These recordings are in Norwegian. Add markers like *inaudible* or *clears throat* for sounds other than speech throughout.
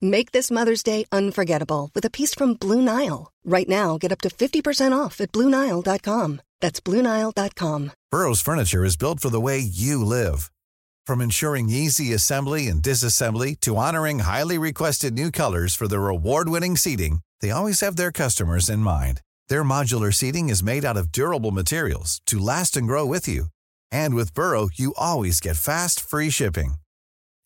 Make this Mother's Day unforgettable with a piece from Blue Nile. Right now, get up to 50% off at BlueNile.com. That's BlueNile.com. Burrow's furniture is built for the way you live. From ensuring easy assembly and disassembly to honoring highly requested new colors for their award-winning seating, they always have their customers in mind. Their modular seating is made out of durable materials to last and grow with you. And with Burrow, you always get fast, free shipping.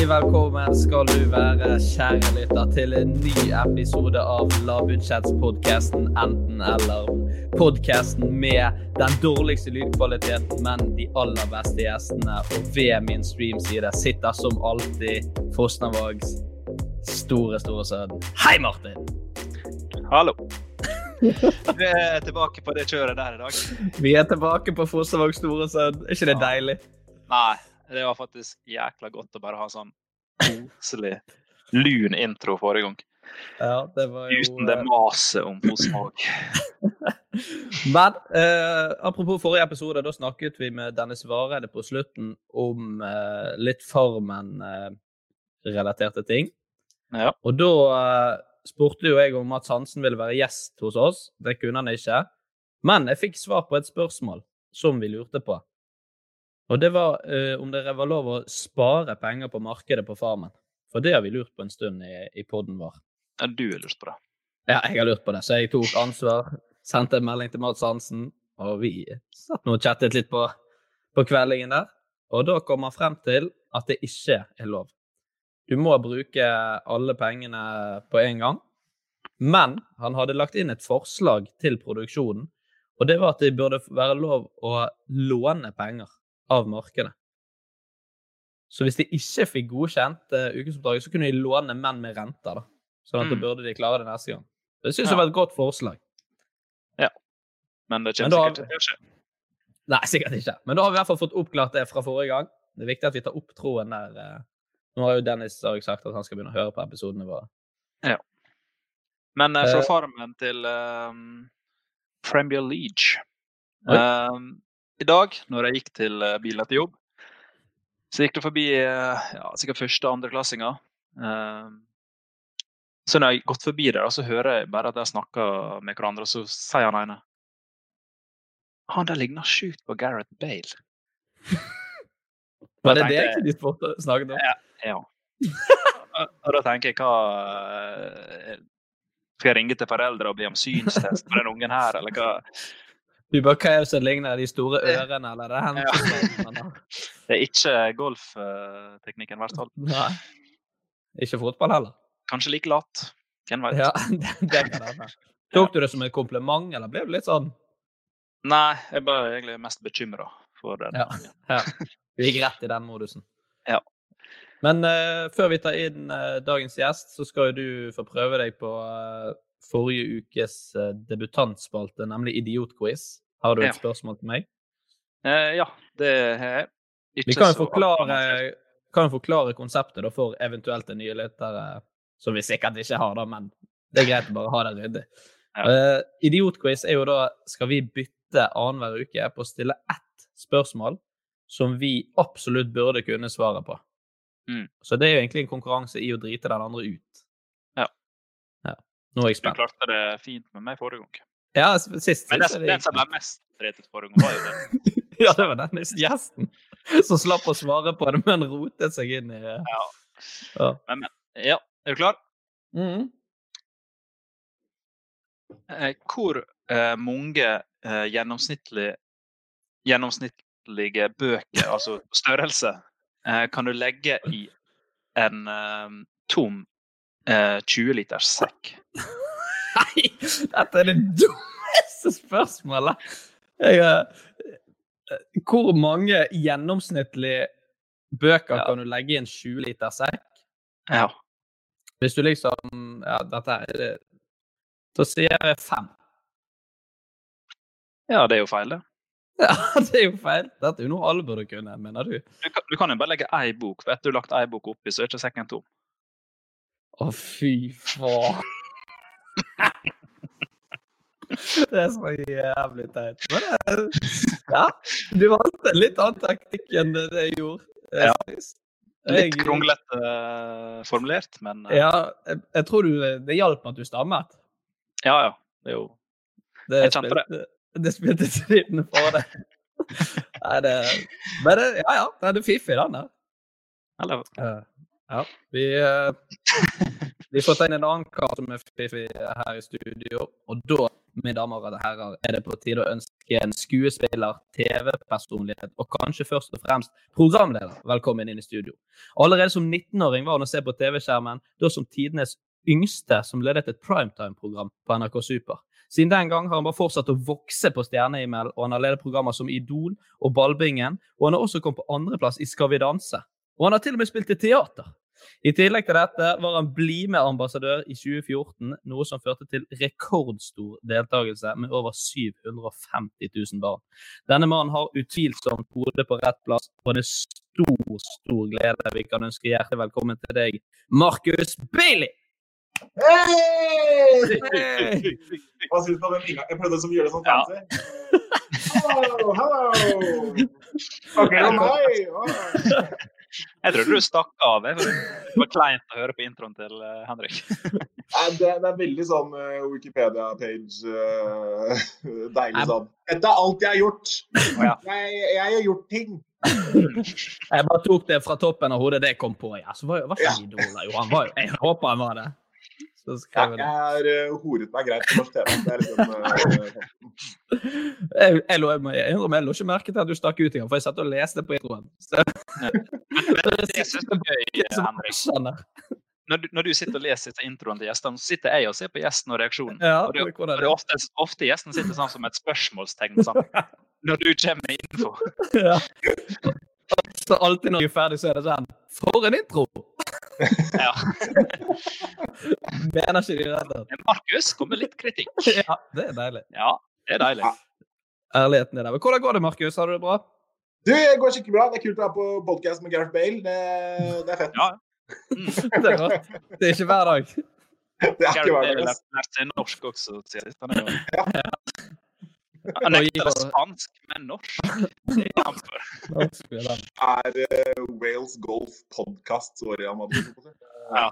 Hjertelig velkommen skal du være, kjære lytter, til en ny episode av Lavbudsjettspodkasten Enten-eller. Podkasten med den dårligste lydkvaliteten, men de aller beste gjestene. Og ved min streamside sitter som alltid Fosnavågs store, store sønn. Hei, Martin! Hallo. *laughs* Vi er tilbake på det kjøret der i dag. Vi er tilbake på Fosnavågs store sønn. Er ikke det deilig? Nei, det var faktisk jækla godt å bare ha sånn koselig, lun intro forrige gang. Ja, det var jo Uten det maset om Fosnavåg. *laughs* Men eh, apropos forrige episode, da snakket vi med Dennis Vareide på slutten om eh, litt Farmen-relaterte ting. Ja. Og da eh, spurte jo jeg om Mats Hansen ville være gjest hos oss. Det kunne han ikke. Men jeg fikk svar på et spørsmål som vi lurte på. Og det var eh, om det var lov å spare penger på markedet på Farmen. For det har vi lurt på en stund i, i poden vår. Ja, du har lurt på det. Ja, jeg har lurt på det, så jeg tok ansvar. Sendte en melding til Mats Hansen, og vi satt nå og chattet litt på, på kveldingen der. Og da kom han frem til at det ikke er lov. Du må bruke alle pengene på en gang. Men han hadde lagt inn et forslag til produksjonen, og det var at det burde være lov å låne penger av markedet. Så hvis de ikke fikk godkjent uh, ukesoppdraget, så kunne de låne menn med renter. da. Sånn at da Mm. burde de klare det neste gang. Det syns Ja. jeg var et godt forslag. Ja. Men det kommer da- sikkert til å skje. Nei, sikkert ikke. Men da har vi i hvert fall fått oppklart det fra forrige gang. Det er viktig at vi tar opp troen der. Uh, Nå har jo Dennis også sagt at han skal begynne å høre på episodene våre. Ja. Men uh, fra. Farmen til um, Premier League. Um, I dag, når jeg gikk til uh, bilen etter jobb, så gikk det forbi eh, ja, sikkert første- og andreklassinger. Um, så når jeg har gått forbi der, så hører jeg bare at de snakker med hverandre, og så sier han ene Han der ligner sjukt på Gareth Bale. Var det det de snakket om? Ja. og, og da tenker jeg hva eh, Skal jeg ringe til foreldre og be om synstest på den ungen her, eller hva? Er som ligner? De store ørene, eller er det ja. *laughs* Det er ikke golfteknikken, i hvert fall. Nei. Ikke fotball heller? Kanskje like lat. Hvem vet. Ja, *laughs* det, det kan hende. *laughs* Tok du det som et kompliment, eller ble du litt sånn Nei, jeg ble egentlig mest bekymra for den. Ja. ja. Du gikk rett i den modusen? Ja. Men uh, før vi tar inn uh, dagens gjest, så skal jo du få prøve deg på uh, forrige ukes debutantspalte, nemlig Idiotquiz. Har du et Ja. spørsmål til meg? Eh, ja, det har jeg. Ikke Vi kan jo forklare, kan forklare konseptet da, for eventuelt nye lyttere, som vi sikkert ikke har, da, men det er greit å bare ha det ryddig. Ja. Uh, idiotquiz er jo da skal vi bytte annenhver uke på å stille ett spørsmål som vi absolutt burde kunne svaret på. Mm. Så det er jo egentlig en konkurranse i å drite den andre ut. Nå er jeg Du klarte det fint med meg forrige gang. Ja, sist Men den, det den som ble mest dretet forrige gang, var jo den. *laughs* Ja, det var den gjesten som slapp å svare på det, men rotet seg inn i Ja. Ja. Men, men. Ja, er du klar? Mhm. Eh, hvor eh, mange eh, gjennomsnittlig, gjennomsnittlige bøker, altså *laughs* størrelse, eh, kan du legge i en eh, tom eh, 20-liters sekk? *laughs* Nei, dette er det dummeste spørsmålet. Jeg, uh, hvor mange gjennomsnittlige bøker Ja. kan du legge i en 20 liter sekk? Ja. Hvis du liksom Ja, dette er det Så sier jeg fem. ja, det er jo feil, det. *laughs* Ja, det er jo feil. Dette er jo noe alle burde kunne, mener du? Du kan, du kan jo bare legge ei bok, etter du har lagt ei bok oppi, så er ikke sekken tom. Å, fy faen. Det er så jævlig teit. Men det, ja, du valgte en litt annen taktikk enn det jeg gjorde. eh, Ja. Litt kronglete uh, formulert, men uh, Ja, jeg, jeg tror du, det hjalp at du stammet. ja, ja. Det er jo Det Jeg kjente det. Det spilte tiden for deg. Nei, det Men det, ja, ja. Den er fiffig, den der. Eller Eh, ja. Vi, eh, vi får inn en annen kar som er fiffig her i studio. Og da, mine damer og herrer, er det på tide å ønske en skuespiller, TV-personlighet og kanskje først og fremst programleder velkommen inn i studio. Allerede som 19-åring var han å se på TV-skjermen, da som tidenes yngste som ledet et primetime-program på NRK Super. Siden den gang har han bare fortsatt å vokse på stjernehimmel, og han har ledet programmer som Idol og Ballbingen, og han har også kommet på andreplass i Skal vi danse. Og han har til og med spilt i teater. I tillegg til dette var han BlimE-ambassadør i 2014, noe som førte til rekordstor deltakelse med over 750 000 barn. Denne mannen har utvilsomt hodet på rett plass, og det er stor, stor glede vi kan ønske hjertelig velkommen til deg, Markus Bailey! Hey! Hva syns du om den inngangen? Jeg prøvde å gjøre det sånn Ja. fancy. Hello, hello! *laughs* Okay, meg? Åh. Jeg trodde du stakk av. Det var kleint å høre på introen til eh, Henrik. *laughs* Nei, Det, det er veldig sånn eh, Wikipedia-page eh, *laughs* Deilig sånn. Dette er alt jeg har gjort. Jeg, jeg har gjort ting. Jeg bare tok det fra toppen av hodet det jeg kom på. Ja. Så var jo hva Ja. for idol Johan? jo. Han var jeg håper han var det. Så Jeg, har eh, horet meg greit på norsk TV. Det er liksom uh, *laughs* Jeg, jeg, lå, jeg, jeg lå ikke merke til at du stakk ut engang, for jeg satt og leste på introen. Så, Men *laughs* det jeg er gøy, *laughs* Henrik, når du, når du sitter og leser introen til gjestene, så sitter jeg og ser på gjesten og reaksjonen. Ja, Og det, og er det er ofte, ofte gjesten sitter sånn som et spørsmålstegn. Sånn. Når du kommer med info. Ja. Så alltid når vi er ferdig, så er det sånn For en intro! Ja. *laughs* Mener ikke de det. Markus kom med litt kritikk. *laughs* Ja, det er deilig. Ja, det er deilig. Ærligheten er der. Men hvordan går det, Markus? Har du det bra? Du, det går skikkelig bra. Det er kult å være på podkast med Gareth Bale. Det, det er fett. Ja. *laughs* Mm. Det er godt. Det er ikke hver dag. Det er ikke Gareth hver Bale dag. Gareth Bale seg norsk også. sier Han er jo- Ja. Han nekter det spansk, men norsk. Det er for. Er eh, Wales Golf Podcast. Sorry, Amadou. Ja.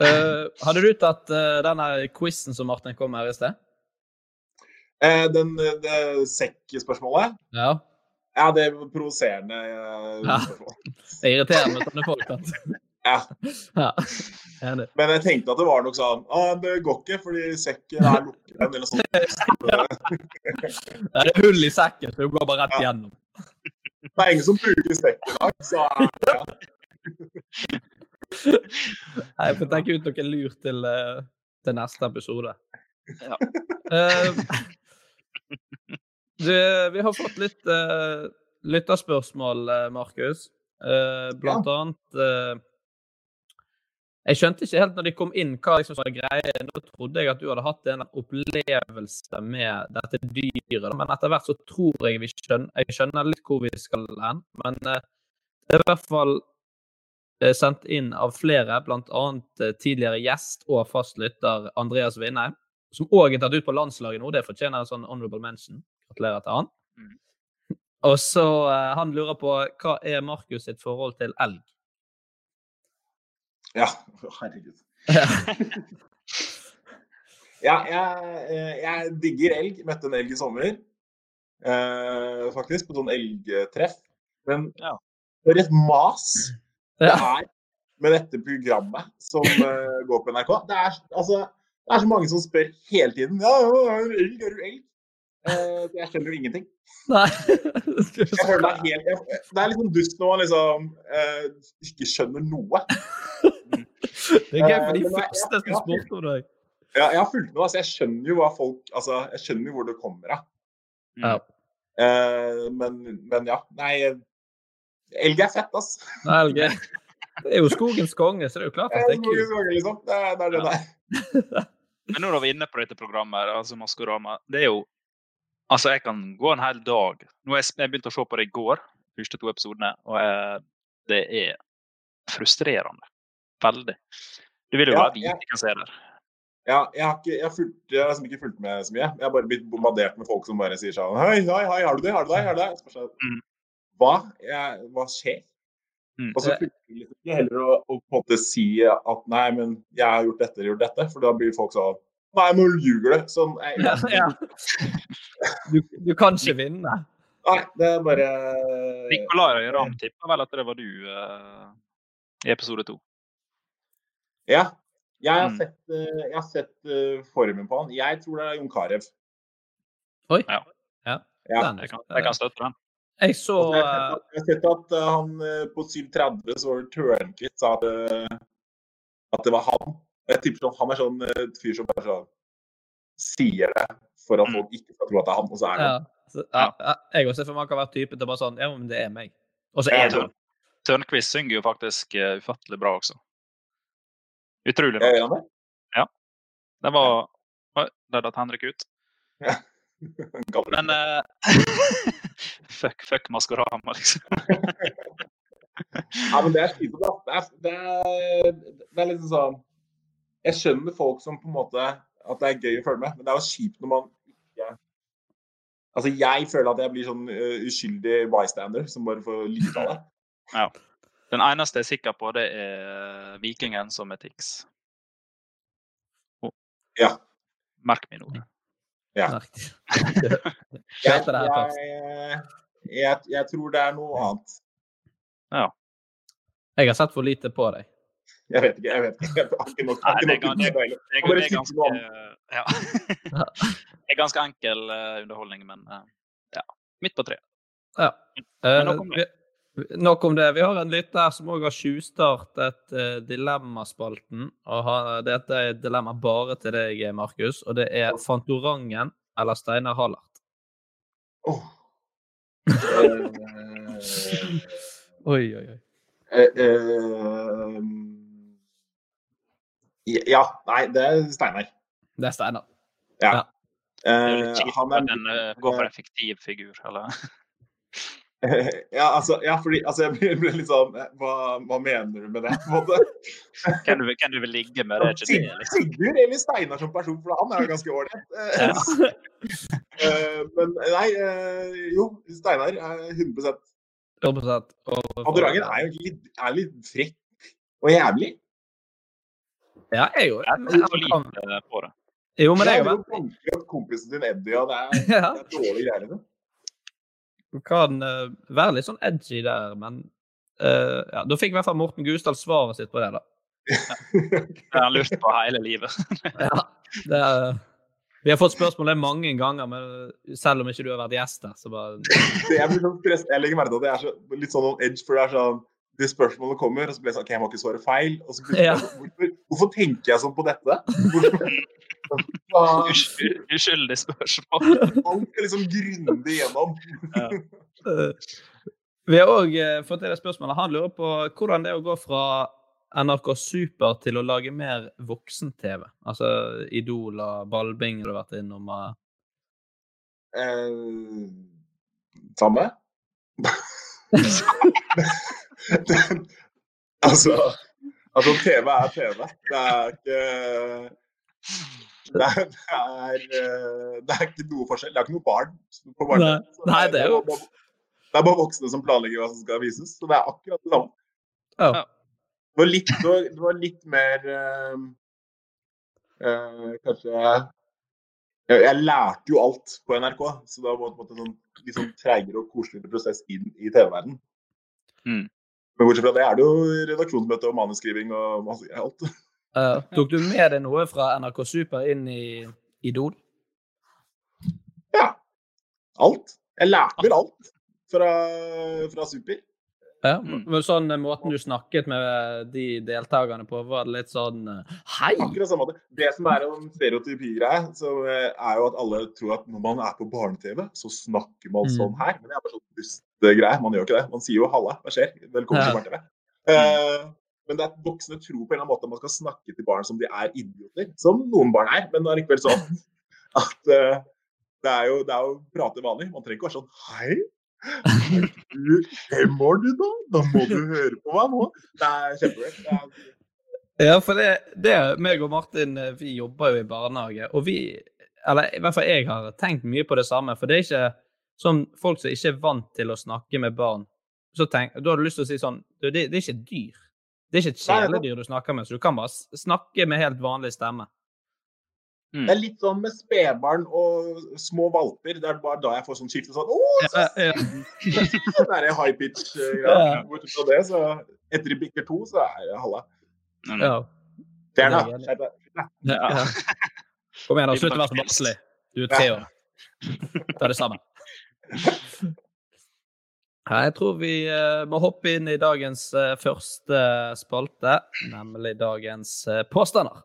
uh, *laughs* hadde du tatt uh, den quizen som Martin kom med her i sted? Uh, den eh, sekk-spørsmålet? Ja. Ja, det er provoserende uh, Ja. spørsmål. Det er irriterende med sånne folk. Ja. *laughs* Ja. Men jeg tenkte at det var nok sånn ah, Det går ikke, fordi sekken er lukket igjen, eller noe sånt. Det er hull i sekken, så du går bare rett Ja. gjennom. Det er ingen som bruker sekk i dag, så ja. *laughs* Jeg får tenke ut noe lurt til, eh, til neste episode. Ja. *laughs* Eh, du, vi har fått litt uh, lytterspørsmål, eh, Markus. Uh, blant annet eh, Jeg skjønte ikke helt når de kom inn hva liksom var greia. Nå trodde jeg at du hadde hatt en opplevelse med dette dyret, men etter hvert så tror jeg vi skjønner, jeg skjønner litt hvor vi skal hen. Men eh, det er i hvert fall eh, sendt inn av flere, bl.a. tidligere gjest og fastlytter Andreas Vindheim, som òg er tatt ut på landslaget nå. Det fortjener en sånn honorable mention. Gratulerer til han. Mm. Og så eh, Han lurer på hva er Markus sitt forhold til elg? Ja, herregud. *laughs* Ja, jeg, eh, jeg digger elg. Møtte en elg i sommer, eh, faktisk, på sånn elgtreff. Men Ja. for et mas det er med dette programmet som eh, går på NRK. Det er, altså, det er så mange som spør hele tiden ja, ja, er du elg, er du elg? Eh, jeg skjønner jo ingenting. Nei. Jeg føler meg helt, jeg, det er liksom dust når man liksom eh, ikke skjønner noe. Det er gøy for de Eh, men jeg- første som spurte om deg. Ja, jeg har fulgt med, altså, jeg skjønner jo hva folk Altså, jeg skjønner jo hvor det kommer av. Ja. Eh, men, men ja. Nei, elg er fett, ass. Nei, Elg er det er jo skogens konge, så det er jo klart at det er kult. Konge, liksom. Det det er det Ja. der. Men nå når vi er inne på dette programmet, altså Maskorama, det er jo Altså, jeg kan gå en hel dag. Nå har jeg, jeg begynte å se på det i går, første to episodene, og jeg, det er frustrerende. Veldig. Du vil jo bare vite hvem som er der. Ja, jeg har, ikke, jeg, har fulgt, jeg har liksom ikke fulgt med så mye. Jeg har bare blitt bombardert med folk som bare sier sånn Hei, hei, hei, har du det? Har du det? Har du det? Har du det? Mm. Hva? Jeg, hva skjer? Mm. Og så fulgte jeg liksom ikke heller å, å på en måte si at nei, men jeg har gjort dette eller gjort dette, for da blir folk sånn Nei, nå ljuger du. Sånn, jeg, *laughs* Ja, ja. Du, du kan ikke vinne. Nei, det er bare Nikolai Ramm tippa vel at det var du uh, i episode to. Ja. Jeg har Mm. sett, uh, jeg har sett uh, formen på han. Jeg tror det er Jon Carew. Oi. Ja. Ja. Ja. Den Jeg kan, jeg kan støtte den. Jeg så jeg eh, har sett at eh, han eh, på 7.30 så var det Tørnquist sa at, eh, at det var han. Jeg tipper sånn, han er sånn eh, fyr som bare sånn sier det for at Mm. folk ikke skal tro at det er han, og så er det ja, så, ja, ja, Jeg også ser for meg kan være typen til bare sånn Ja, men det er meg. Og så Ja, er det Tørn- Tørnquist synger jo faktisk uh, ufattelig bra også. Utrolig bra. Ja, ja. han det? Det var Oi, der datt Henrik ut. Ja. *laughs* Men uh... *laughs* Fuck, fuck Maskorama, liksom. *laughs* Ja, men det er slitsomt, da. Det er, det, er, det er liksom sånn Jeg skjønner folk som på en måte At det er gøy å følge med, men det er jo kjipt når man ikke Altså, jeg føler at jeg blir sånn uh, uskyldig bystander som bare får lyde av det. *laughs* Ja. Den eneste jeg er sikker på, det er Vikingen som er Tix. Oh. Ja. Merk mine ord. Ja. *laughs* Jeg, jeg, jeg, jeg tror det er noe annet. Ja. Jeg har sett for lite på deg. Jeg vet ikke. jeg vet ikke. Jeg har ikke nok, Nei, det nok deilig. Det er, det er ganske ja. Det er ganske enkel eh, underholdning, men eh, ja. Midt på treet. Ja. Eh, nok om det. vi, nok om det. Vi har en lytter som òg har tjuvstartet uh, Dilemmaspalten. Og har, dette er et dilemma bare til deg, Markus. Og det er Fantorangen eller Steinar Hallert. Åh. Eh, *laughs* Oi, oi, oi. eh, eh, ja, nei, det er Steinar. Det er Steinar. Ja. ja. Uh, Eh, han er en uh, går for effektiv figur, eller? *laughs* ja, altså, ja, fordi altså, jeg blir- blir litt sånn eh, hva, hva mener du med det? på en måte? *laughs* Hvem du, hvem du vil ligge med, det ikke det, liksom. Sigurd eller Steinar som person, for han er jo ganske ålreit. *laughs* Eh, eh, men nei, eh, jo, Steinar er 100 Fantorangen er jo litt, er litt frekk og jævlig. Ja, jeg er jo Jeg er for lite eh, på det. Jo, men jeg det opp kompisen din Eddie, og det er, Ja. det er *laughs* dårlige greier. liksom. Du kan uh, være litt sånn edgy der, men uh, ja, Da fikk i hvert fall Morten Gusdal svaret sitt på det, da. *laughs* Det har han lurt på hele livet. *laughs* Ja, det er, vi har fått spørsmål det mange ganger, men selv om ikke du har vært gjest der, så bare Det jeg, blir sånn stress, jeg legger merke til at det er så, litt sånn on edge, for det er sånn det spørsmålet kommer, og så blir jeg sånn OK, jeg må ikke svare feil. Og så blir jeg Ja. hvorfor, hvorfor tenker jeg sånn på dette? Uskyldig *laughs* spørsmål. alt skal liksom grundig gjennom. ja. Vi har òg fått til det spørsmålet. Han lurer på hvordan det er å gå fra NRK Super til å lage mer voksen-TV. Altså Idol og Ballbing har du vært innom. og- Eh, samme? *laughs* *laughs* *laughs* altså, altså, TV er TV. Det er ikke det er, det, er, eh, det er ikke noe forskjell. Det er ikke noe barn på barne. Nei. Nei, det er jo- bare- det er bare voksne som planlegger hva som skal vises. Så det er akkurat det samme. Ja. Det var litt, det var, litt mer øh, eh, Kanskje jeg, jeg lærte jo alt på NRK, så det var på en måte sånn litt sånn treigere og koseligere prosess inn i TV-verdenen. Mm. Men bortsett fra det er det jo redaksjonsmøte og manuskriving og alt. Uh, tok du med deg noe fra NRK Super inn i Idol? Ja. Alt. Jeg lærte vel alt fra, fra Super. Ja, Mm. men sånn eh, Måten du snakket med de deltakerne på, var det litt sånn eh, Hei! Akkurat samme måte. Det som er en stereotypi-greie, så eh, er jo at alle tror at når man er på barne-TV, så snakker man Mm. sånn her. Men det er bare sånn dustgreie. Man gjør ikke det. Man sier jo 'halla, hva skjer'? Velkommen Ja. til barne-TV. Uh, men det er voksne tror på en eller annen måte at man skal snakke til barn som de er idioter. Som noen barn er, men allikevel sånn *laughs* at uh, det, er jo, det er jo prate vanlig. Man trenger ikke være sånn 'hei'. Hvem år, du, da? Da må du høre på meg nå. Det er kjempeweird. Er- Ja, for det, det meg og Martin eh, vi jobber jo i barnehage, og vi Eller i hvert fall jeg har tenkt mye på det samme, for det er ikke sånn folk som ikke er vant til å snakke med barn. Så tenk, Da har du lyst til å si sånn det, det er ikke et dyr. Det er ikke et kjæledyr du snakker med, så du kan bare snakke med helt vanlig stemme. Det er litt sånn med spedbarn og små valper. Det er bare da jeg får sånn skifte sånn Å, så Ja, ja. *laughs* det er high pitch-greia. Ja. Bortsett fra det, så etter de bikker to, så er det halla. Mm. Ja. Fjern Det deg. er. Ja. Ja. Kom igjen, da. Slutt å være så barnslig. Du er tre år. Ta det sammen. Ja, jeg tror vi eh, må hoppe inn i dagens eh, første spalte, nemlig dagens eh, påstander.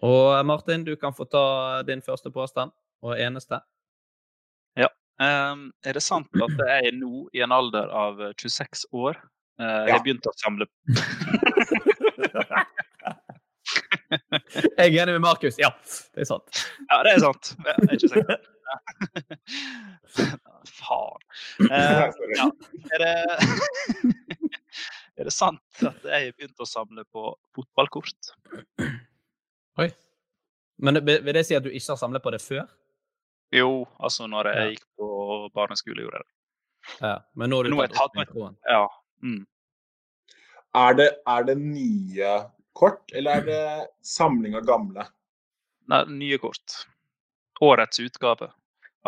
Og Martin, du kan få ta din første påstand, og eneste. Um, er det sant at jeg nå, i en alder av 26 år, Ja. har begynt å samle *laughs* Jeg er enig med Markus. Ja, det er sant. Ja, det er sant. Jeg er ikke sikker. Faen. Eh, ja. er, det, er det sant at jeg har begynt å samle på fotballkort? Oi. Men vil det si at du ikke har samlet på det før? Jo, altså når jeg Ja. gikk på barneskole, gjorde jeg det. Ja. Men nå har du Nå tatt opp mikroen. Ja. Mm. Er det, er det nye kort, eller er det samling av gamle? Nei, nye kort. Årets utgave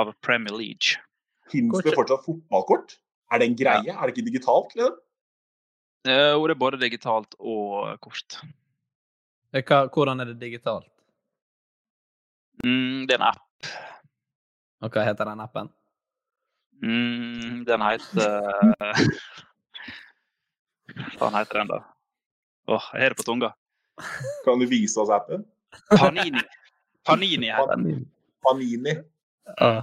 av Premier League. Fins det fortsatt fotballkort? Er det en greie? Er det ikke digitalt? Liksom? Eh, Og det er både digitalt og kort. Eh, Hva, hvordan er det digitalt? Mm, det er en app. Og hva heter den appen? Mm, den heter *laughs* Hva faen heter den, da? Åh, jeg har det på tunga. Kan du vise oss appen? Panini. Panini Her. den. Panini. Uh,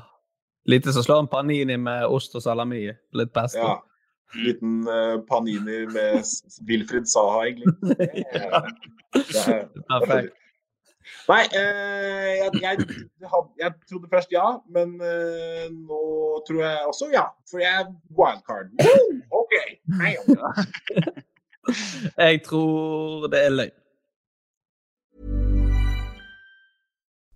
Lite som slår en panini med ost og salami. Litt pesto. Ja. Liten uh, Panini med Wilfred Saha, egentlig. *laughs* Det er- det er- Perfekt. Nei, eh, jeg, jeg, jeg, trodde først ja, men eh, nå tror jeg også ja. For jeg er wildcard. Woo! OK. Hei. *laughs* Jeg tror det er løgn.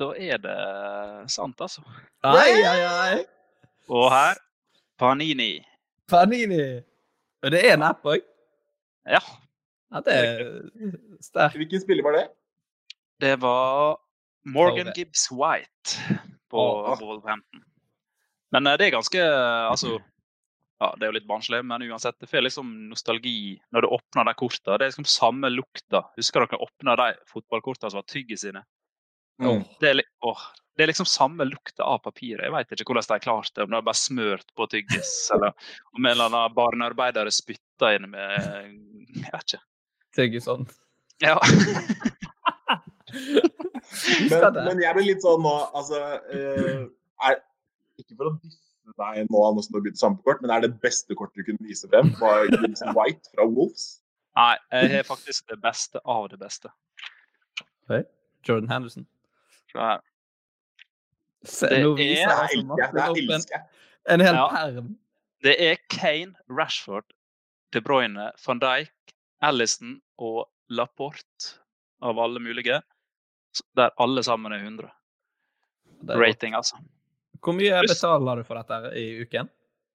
Da er det sant, altså. Ai, ai, ai. Og her Panini. Panini. Og det er en app òg. Ja. Ja, det er sterkt. Hvilken spiller var det? Det var Morgan. Gibbs White på Åh. Wolverhampton. Men eh, det er ganske Altså, ja, det er jo litt barnslig, men uansett, det får liksom nostalgi når du åpner de kortene. Det er liksom samme lukta. Husker dere åpna de fotballkortene som var tygg i sine? Mm. Det er, åh, det er liksom samme lukta av papiret. Jeg vet ikke hvordan de har klart det. Om de har bare smørt på tyggis, *laughs* eller om en eller annen barnearbeidere spytta inn med Jeg vet ikke. Tygge sånn. Ja. *laughs* Men, men jeg blir litt sånn nå, altså eh, er, Ikke for å disse deg nå, nå som du har begynt sampekort, men er det beste kortet du kunne vise frem? Var Gibson White fra Wolves? Nei, jeg har faktisk det beste av det beste. Jordan Henderson. Se, Det nå er- viser Det elsker jeg. Det opp en, en hel Ja. perm. Det er Kane, Rashford, De Bruyne, van Dijk, Allison og Laporte av alle mulige. Der alle sammen er 100. Er. Rating, altså. Hvor mye betaler du for dette i uken?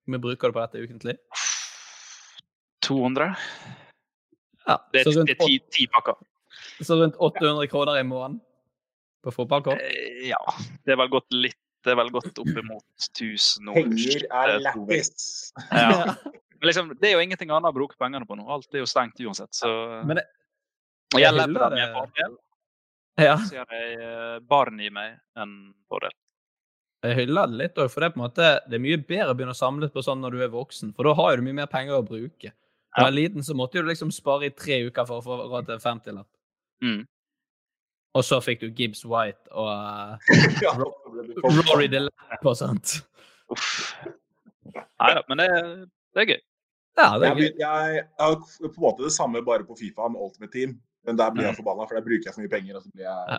Hvor mye bruker du på dette ukentlig? 200. Ja, Det er, rundt, det er ti, ti pakker. så rundt 800 kroner i måneden på fotballkort? Eh, Ja, det er vel gått litt Det er vel gått oppimot 1000 år. Penger er Det lættis. *laughs* Ja. Men liksom, det er jo ingenting annet å bruke pengene på nå. Alt er jo stengt uansett. Så Men det- jeg jeg med fordel. Ja, Så gjør jeg eh, barn i meg en fordel. jeg hyller det litt òg, for det er på en måte det er mye bedre å begynne å samle på sånn når du er voksen, for da har du mye mer penger å bruke. Da du var liten, så måtte du liksom spare i tre uker for å få råd til en 50-lapp. Mm. Og så fikk du Gibbs White og uh, *laughs* Ja, så Rory DeLapp og sånt. Nei da, men det, det er gøy. Ja, det Jeg, er gøy. blir- jeg, jeg har på en måte det samme bare på Fifa med Ultimate Team. Men der blir jeg forbanna, for der bruker jeg for mye penger. Og så blir jeg Ja.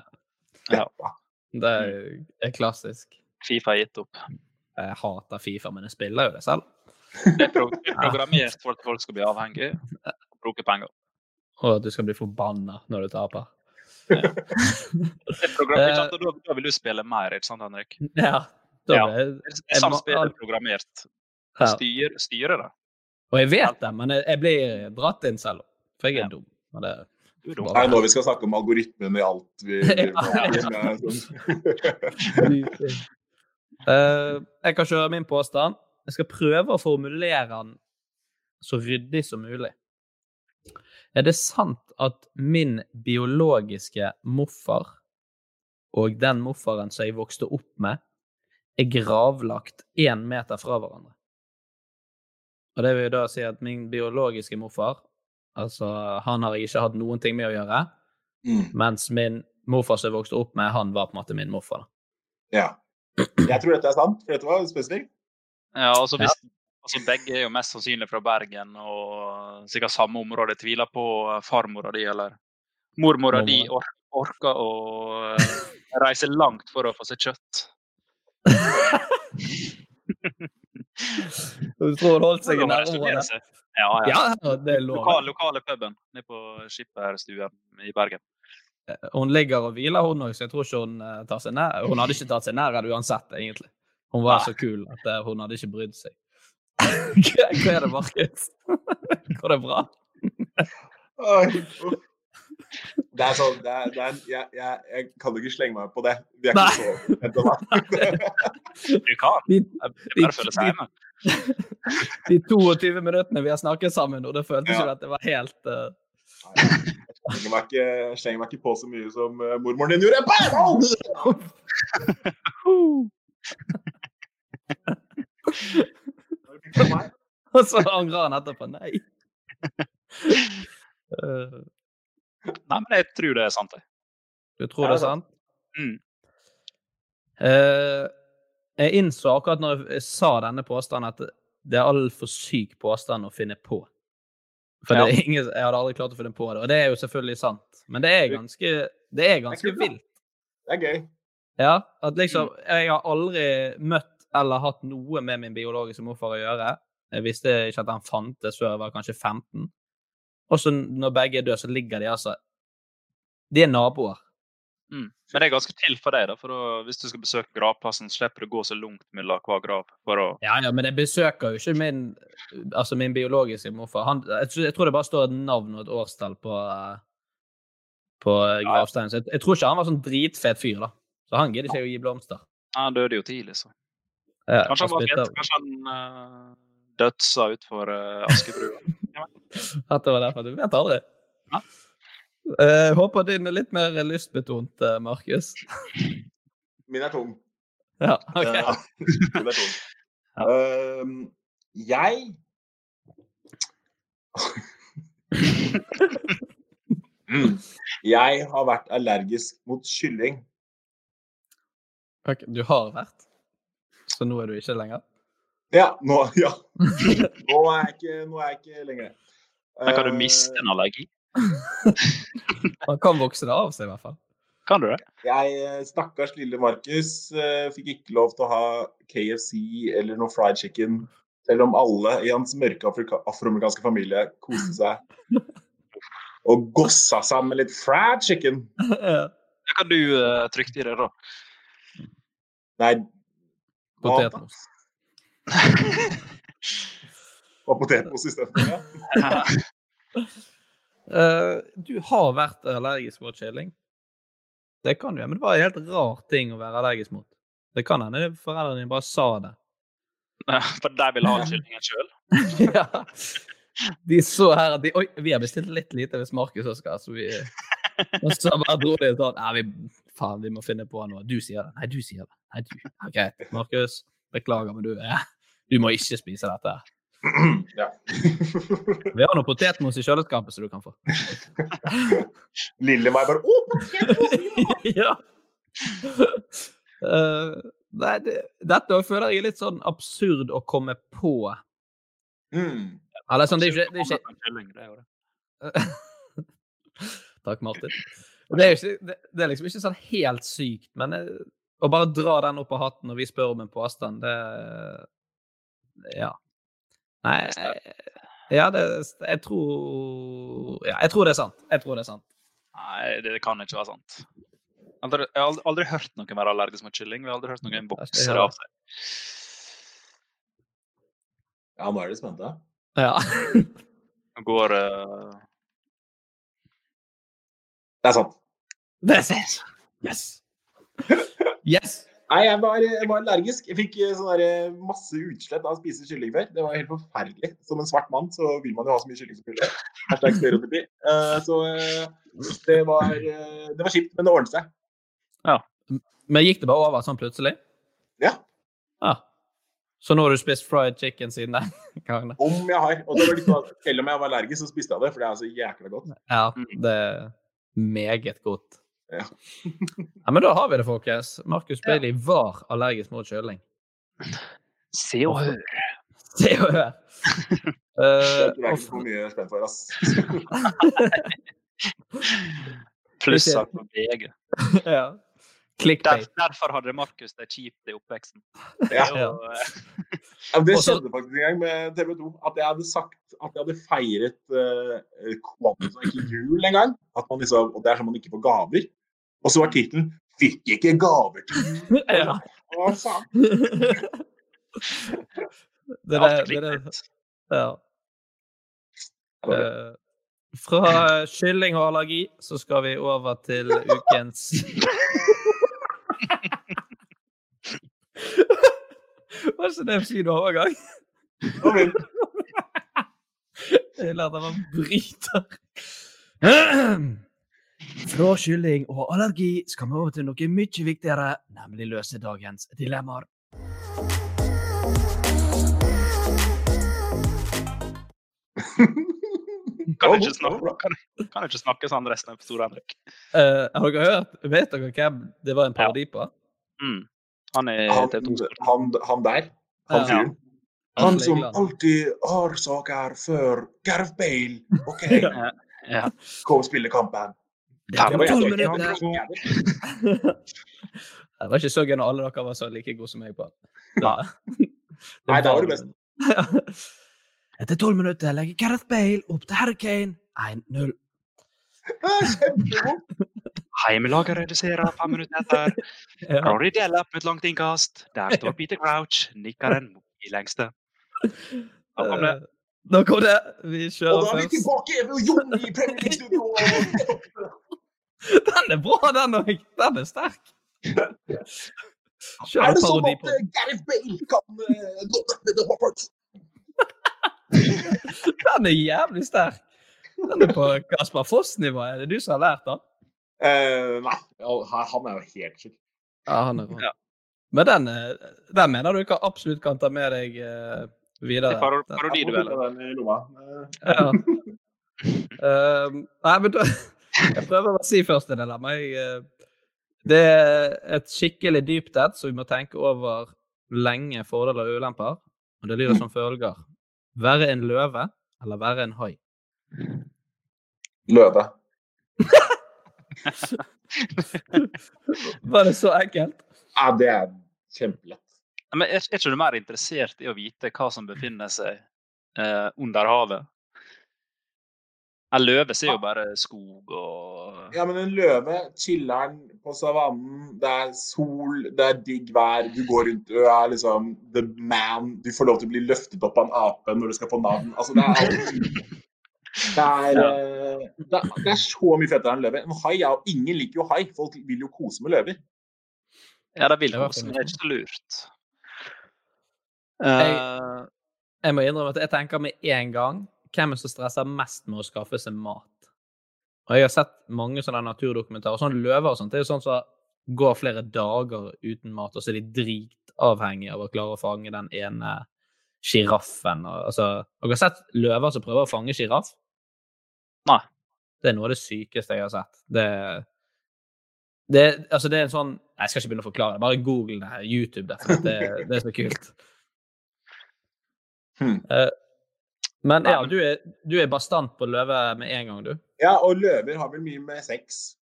Ja. Ja. Det er, er klassisk. Fifa er gitt opp. Jeg hater Fifa, men jeg spiller jo det selv. Det er, det er programmert for at folk skal bli avhengige og bruke penger. Og at du skal bli forbanna når du taper. *laughs* Sant? Og da, vil du spille mer, ikke sant, Henrik? Ja. Da Ja. er programmert. Ja. Styr, styrer det. Og jeg vet det, men jeg, jeg blir dratt inn selv. For jeg er dum. Men det, det er nå vi skal snakke om algoritmen i alt vi *laughs* driver med? Sånn. *laughs* Eh, jeg kan kjøre min påstand. Jeg skal prøve å formulere den så ryddig som mulig. Er det sant at min biologiske morfar og den morfaren som jeg vokste opp med, er gravlagt én meter fra hverandre? Og det vil jo da si at min biologiske morfar, altså han har jeg ikke hatt noen ting med å gjøre, Mm. mens min morfar som jeg vokste opp med, han var på en måte min morfar. da. Ja. Jeg tror dette er sant, for dette var spesifikt. Ja, altså, hvis, altså Begge er jo mest sannsynlig fra Bergen og sikkert samme område. Tviler på farmora di eller mormora di or orker å eh, reise langt for å få seg kjøtt. *laughs* Du tror hun holdt seg i nærområdet? Ja, ja. Ja, det er lov. Lokal, lokale puben nede på skipperstuen i Bergen. Hun ligger og hviler, hun òg, så jeg tror ikke hun eh, tar seg nær. Hun hadde ikke tatt seg nær det uansett, egentlig. Hun var Nei. så kul at eh, hun hadde ikke brydd seg. Hva er det, Markus? Går det bra? Oi. Det er sånn det er, det er, jeg, jeg, jeg kan ikke slenge meg på det. Vi er Nei. ikke så. Du kan. Det Jeg bare føler seg hjemme. de 22 minuttene vi har snakket sammen, og det føltes Ja. ikke at det var helt Nei, Jeg slenger meg ikke, jeg slenger meg ikke på så mye som uh, mormoren din gjorde. Bam! *laughs* *laughs* *laughs* *laughs* Og så angrer han etterpå. Nei. uh, *laughs* Nei, men jeg tror det er sant, jeg. du tror det er sant? Mm. Uh, jeg innså akkurat når jeg sa denne påstanden, at det er altfor syk påstand å finne på. For Ja. det ingen, jeg hadde aldri klart å finne på det, og det er jo selvfølgelig sant. Men det er ganske, det er ganske vilt. Det er gøy. Ja, at liksom, Mm. Jeg har aldri møtt eller hatt noe med min biologiske morfar å gjøre. Jeg visste ikke at han fantes før jeg var kanskje 15. Og så når begge er døde, så ligger de altså De er naboer. Mm. Men det er ganske til for deg, da, for da, hvis du skal besøke gravplassen, slipper du å gå så langt mellom hver grav. å... Ja, ja, men jeg besøker jo ikke min altså min biologiske morfar. Han, jeg, tror, jeg tror det bare står et navn og et årstall på, eh, på eh, gravsteinen. Så jeg, jeg tror ikke han var sånn dritfet fyr, da. Så han gidder ikke å gi blomster. Han døde jo tidlig, så. Ja, Kanskje han var fet. Kanskje han uh, dødsa utfor uh, Askebrua. *laughs* At det var derfor. Du vet aldri. Ja. Uh, håper din er litt mer lystbetont, uh, Markus. Min er tung. Ja, *laughs* OK. *laughs* Ja, Min er tung. Uh, jeg Mm. Jeg har vært allergisk mot kylling. Ok, Du har vært, så nå er du ikke lenger? Ja, nå, ja. *laughs* nå, er jeg ikke, nå er jeg ikke lenger det. Da kan du Eh, miste en allergi? *laughs* Man kan vokse det av seg, i hvert fall. Kan du det? Jeg, eh, stakkars lille Markus, eh, fikk ikke lov til å ha KFC eller noe fried chicken, selv om alle i hans mørke afroamerikanske familie koste seg *laughs* og gossa seg med litt fried chicken. Det kan du uh, trykke i det, da? Nei? Potetmos. *laughs* Og potetmos istedenfor? Ja. uh, *laughs* du har vært allergisk mot kylling. Det kan du, men det var en helt rar ting å være allergisk mot. Det kan hende foreldrene dine bare sa det. For de vil ha kyllingen sjøl? *laughs* ja. De så her at de Oi, vi har bestilt litt lite hvis Markus også skal, så vi Og så bare dro de sånn Nei, vi, faen, vi må finne på noe. Du sier det. Nei, du sier det. Nei, du. Greit. Markus, beklager, men du ja, Du må ikke spise dette. her. *clears throat* ja. *laughs* Vi har noe potetmos i kjøleskapet som du kan få. *laughs* Lille meg bare Å, potetmos! *laughs* ja. uh, nei, det, dette føler jeg er litt sånn absurd å komme på. Mm. Eller sånn, det er ikke, det er ikke. Takk, Martin. Det er, ikke, det, det er liksom ikke sånn helt sykt, men eh, å bare dra den opp av hatten når vi spør om en påstand, det Ja. Nei Ja, det Jeg tror Ja, jeg tror det er sant. Jeg tror det er sant. Nei, det kan ikke være sant. Aldri, jeg har aldri, aldri hørt noen være allergisk mot kylling. Vi har aldri hørt noen vokse Ja. av seg. Ja, nå er de spente. Ja. Nå går uh... Det er sant. Det er sant. Yes. *laughs* Yes. Nei, jeg var, jeg var allergisk. Jeg fikk eh, sånn eh, masse utslett av å spise kylling før. Det var helt forferdelig. Som en svart mann så vil man jo ha så mye kylling som mulig. Hashtag stereotypi. Uh, så uh, det var, uh, det var kjipt, men det ordnet seg. Men gikk det bare over sånn plutselig? Ja. Ja. Så nå har du spist fried chicken siden den *laughs* gangen? Om jeg har. Og det var sånn selv om jeg var allergisk, så spiste jeg det, for det er så jækla godt. Ja, det er meget godt. Ja. *laughs* Ja, men da har vi det, folkens. Markus Bailey var allergisk mot kjøling. Se og hør. *laughs* Se og hør. *laughs* Det Eh, er ikke for mye spent for, ass. Pluss at på VG. ja. Der, derfor hadde Markus det kjipt i oppveksten. Ja. Det jo, eh, Ja, det skjedde faktisk en gang med TV 2. At jeg hadde sagt at jeg hadde feiret uh, Kwanza, ikke jul engang. At man liksom, og det er sånn man ikke får gaver. Og så var tittelen 'Fikk ikke gaver til *laughs* jul'. Ja. Å, *laughs* faen. Det er det, er Ja. Eh, fra kylling og allergi så skal vi over til ukens *laughs* Var ikke det en fin overgang? Jeg lærte meg bryter. *clears throat* Fra kylling og allergi skal vi over til noe mye viktigere, nemlig løse dagens dilemmaer. Kan ikke snakke, kan, kan ikke snakke sånn resten av episoden, Henrik. Eh, har dere hørt? Vet dere hvem det var en parodi på? Mm. Han er Han, TV 2 han, han der, han Ja. fyren. Ja. Han som alltid har saker før Gareth Bale. OK, *laughs* Ja. kom og spille kampen. Det er var tolv minutter. *laughs* Det var ikke så gøy når alle dere var så like gode som meg på. Nei. *laughs* Nei, da var du best. *laughs* Etter tolv minutter legger Gareth Bale opp til Harry Kane 1-0. Kjempegod. Heimelaget reduserer fem minutter etter. Ja. Rory opp med et langt innkast. Der står Peter Crouch, nikker den i lengste. Da kom det. Eh, Da kom det. Vi Og da er vi først. tilbake ved Jon i Premier League-studio. Den er bra, den òg. Den er sterk. Kjør Er det sånn at eh, Gareth Bale kan uh, nå med The Hoppers? *laughs* Den er jævlig sterk. Den er på Kasper Foss-nivå. Er det du som har lært den? Uh, nei, han han er jo helt sjuk. Ja, han er bra. Ja. Men den, den mener du ikke absolutt kan ta med deg uh, videre. Det er paro- Den- parodi, du vel. Den i lomma. *laughs* Eh, Ja. uh, nei, men da, jeg prøver å si først det der. Men jeg, eh, det er et skikkelig dypt et, så vi må tenke over lenge fordeler og ulemper. Og det lyder som følger. Være en løve eller være en hai? Løve. Var det så enkelt? Ja, det er kjempelett. Men er, er ikke du mer interessert i å vite hva som befinner seg eh, under havet? En løve ser jo bare skog og Ja, men en løve chiller'n på savannen. Det er sol, det er digg vær. Du går rundt, du er liksom the man. Du får lov til å bli løftet opp av en ape når du skal få navn. Altså, det er det er, ja. det er, det er så mye fettere enn løve. En hai er jo Ingen liker jo hai. Folk vil jo kose med løver. Ja, de vil Det var kose, men det er ikke så lurt. Jeg- Eh, Jeg må innrømme at jeg tenker med en gang hvem er som stresser mest med å skaffe seg mat. Og jeg har sett mange sånne naturdokumentarer. Sånn løver og sånt. Det er jo sånn som går flere dager uten mat, og så er de dritavhengige av å klare å fange den ene sjiraffen. Altså, dere har sett løver som prøver å fange sjiraff? Nei. Det er noe av det sykeste jeg har sett. Det, det, altså det er en sånn Jeg skal ikke begynne å forklare det. Bare google det. her. YouTube det. Det, det er så kult. *laughs* Hmm. Eh, men ja, du er, du er bastant på løve med en gang, du. Ja, og løver har vel mye med sex.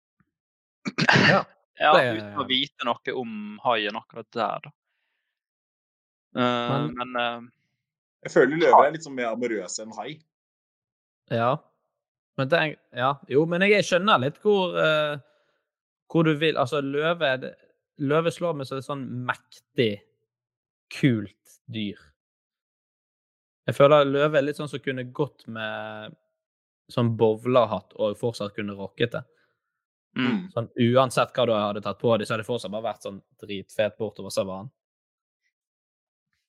ja, ja uten å vite noe om haien akkurat der, da. Uh, Men- men uh, Jeg føler løver er litt sånn mer amorøse enn hai. Ja. Men den, ja. Jo, men jeg skjønner litt hvor, uh, hvor du vil Altså, løve Løve slår meg som et sånn mektig, kult dyr. Jeg føler løve er litt sånn som kunne gått med sånn bowlerhatt og fortsatt kunne rocket det. Mm. Sånn, uansett hva du hadde tatt på deg, så hadde det fortsatt bare vært sånn dritfet bortover savannen.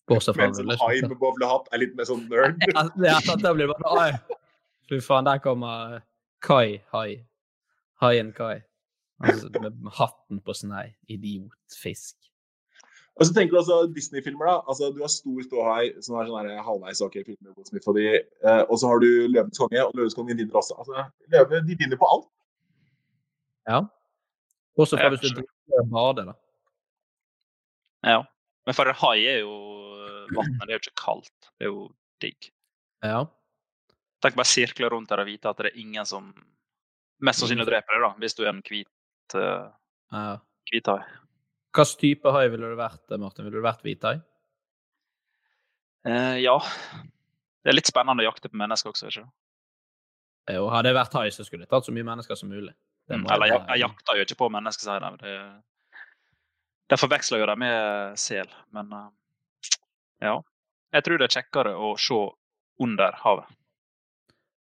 Bortsett fra Mens en hai med bowlehatt er litt mer sånn *laughs* nerd. Ja, det sant, da blir det bare Oi, fy faen, der kommer Kai Hai. Haien Kai. Altså, med hatten på snei. Idiotfisk. Og så tenker du altså Disney-filmer, da. Altså, du har Stor ståhei, som er sånn her halvveis ok film med Will Smith og de. Eh, og så har du Løvenes konge, og Løvenes konge vinner også. Altså, Løve de vinner på alt. Ja. Også fra Ja, hvis du bader, da. Ja. Men for en hai er jo vannet det er jo ikke kaldt. Det er jo digg. Ja. Tenk bare sirkle rundt der og vite at det er ingen som mest sannsynlig dreper deg, da, hvis du er en hvit uh, ja. hvithai. Hvilken type hai ville du vært, Martin? Ville du vært hvithai? Eh, ja. Det er litt spennende å jakte på mennesker også, ikke sant? Jo, hadde jeg vært hai, så skulle jeg tatt så mye mennesker som mulig. Mm, jeg Eller jeg, jeg jakter jo ikke på mennesker, sier de. Det, det forveksler jo de med sel. Men uh, ja. Jeg tror det er kjekkere å se under havet.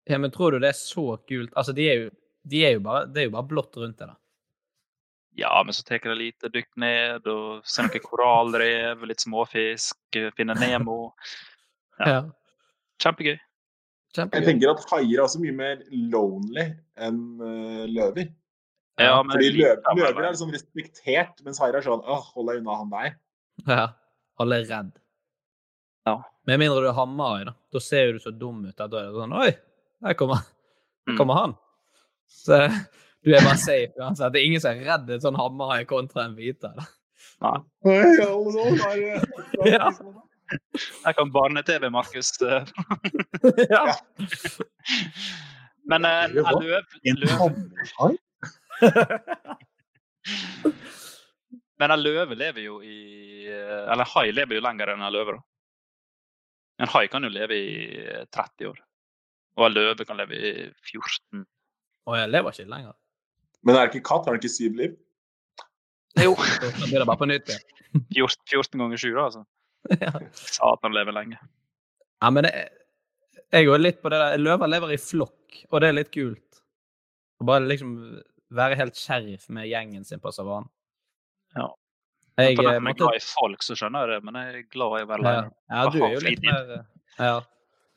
Ja, men tror du det er så kult? Altså, de er jo, de er jo bare, det er jo bare blått rundt det, da. Ja, men så tar jeg lite dykk ned og ser noen korallrev, litt småfisk, finner Nemo. *laughs* Ja. Kjempegøy. Jeg tenker at haier er også mye mer lonely enn eh, løver. Ja, men Fordi litt løv, av det, løver er sånn respektert, mens haier er sånn åh, hold deg unna han der. Ja. Alle er redd. Ja. Med mindre du er hammerhai, da. Da ser du så dum ut. Da er det sånn Oi, der kommer, der Mm. kommer han. Så du er bare safe uansett. Det er ingen som er redd en sånn hammerhai kontra en hvite. Nei. *laughs* Ja. Jeg kan barne-TV, Markus. *laughs* eh. ja. Men eh, en løv, løv *laughs* Men en løve lever jo i Eller en hai lever jo lenger enn en løve. da. En hai kan jo leve i eh, 30 år. Og en løve kan leve i 14. Og jeg lever ikke lenger. Men er det ikke katt? Har den ikke syv liv? Jo. *laughs* Da blir det bare på nytt Ja. 14, 14 ganger 7, da. altså. *laughs* Satan lever lenge. Ja, men det, jeg går litt på det der. Løver lever i flokk, og det er litt kult. Å bare liksom være helt sheriff med gjengen sin på savannen. Ja. Jeg, jeg, eh, den er glad i folk, så skjønner jeg det, men jeg er glad i å være Ja, alene. ja du er jo litt mer eh, Ja.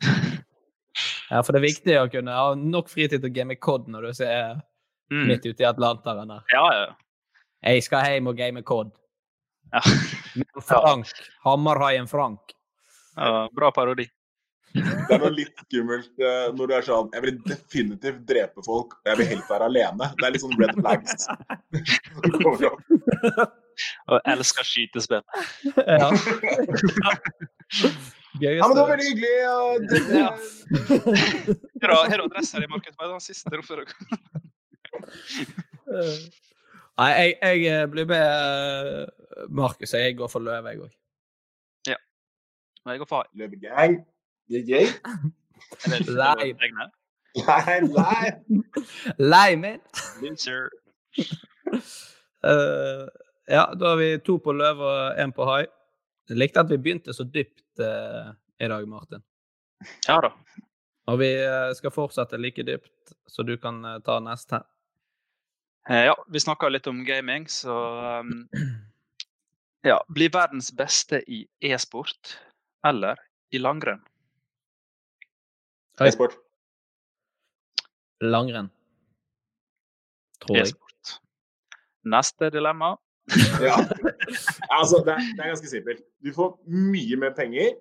*laughs* Ja, for det er viktig å kunne ha nok fritid til å game COD når du er Mm. midt ute i Atlanteren der. Ja, ja. Jeg skal hjem og game COD. Ja. Men Frank. Hammerhaien Frank. ja. Bra parodi. Det er noe litt skummelt eh, når du er sånn Jeg vil definitivt drepe folk, og jeg vil helst være alene. Det er litt sånn red flags. *laughs* Og elsker skytespill. Ja. *laughs* Ja, men det var veldig hyggelig. Ja. Her har adressa di, Markus? Bare den siste. *laughs* Nei, jeg, jeg eh, blir med eh, Markus. Jeg går for løve, jeg òg. Må jeg går for? Løvegang. Yeah, yeah. Det Lei. *laughs* Nei, nei. *laughs* Lei min. Loser. Uh, ja, da har vi to på løve og én på hai. Jeg likte at vi begynte så dypt uh, i dag, Martin. Ja da. Og vi uh, skal fortsette like dypt, så du kan ta neste. Eh, Ja, vi snakka litt om gaming, så um, Ja. Bli verdens beste i e-sport eller i langrenn? E-sport. Langrenn. Tror jeg. E-sport. Neste dilemma. *laughs* Ja. Altså, det er, det er ganske simpelt. Du får mye mer penger.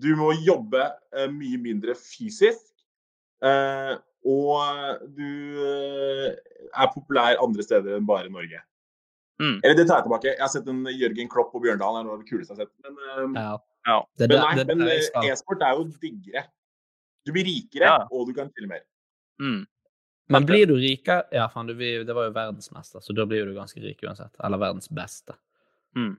Du må jobbe uh, mye mindre fysisk. eh, og du eh, er populær andre steder enn bare Norge. Mm. Eller det tar jeg tilbake. Jeg har sett en Jørgen Klopp på Bjørndalen. Det er noe av det kuleste jeg har sett. Men, eh, Ja. Ja. Det, men nei, men det, eh, e-sport er jo diggere. Du blir rikere, Ja. og du kan spille mer. Mm. Men blir du rikere Ja, faen, du, det var jo verdensmester, så da blir du ganske rik uansett. Eller verdens beste. Mm.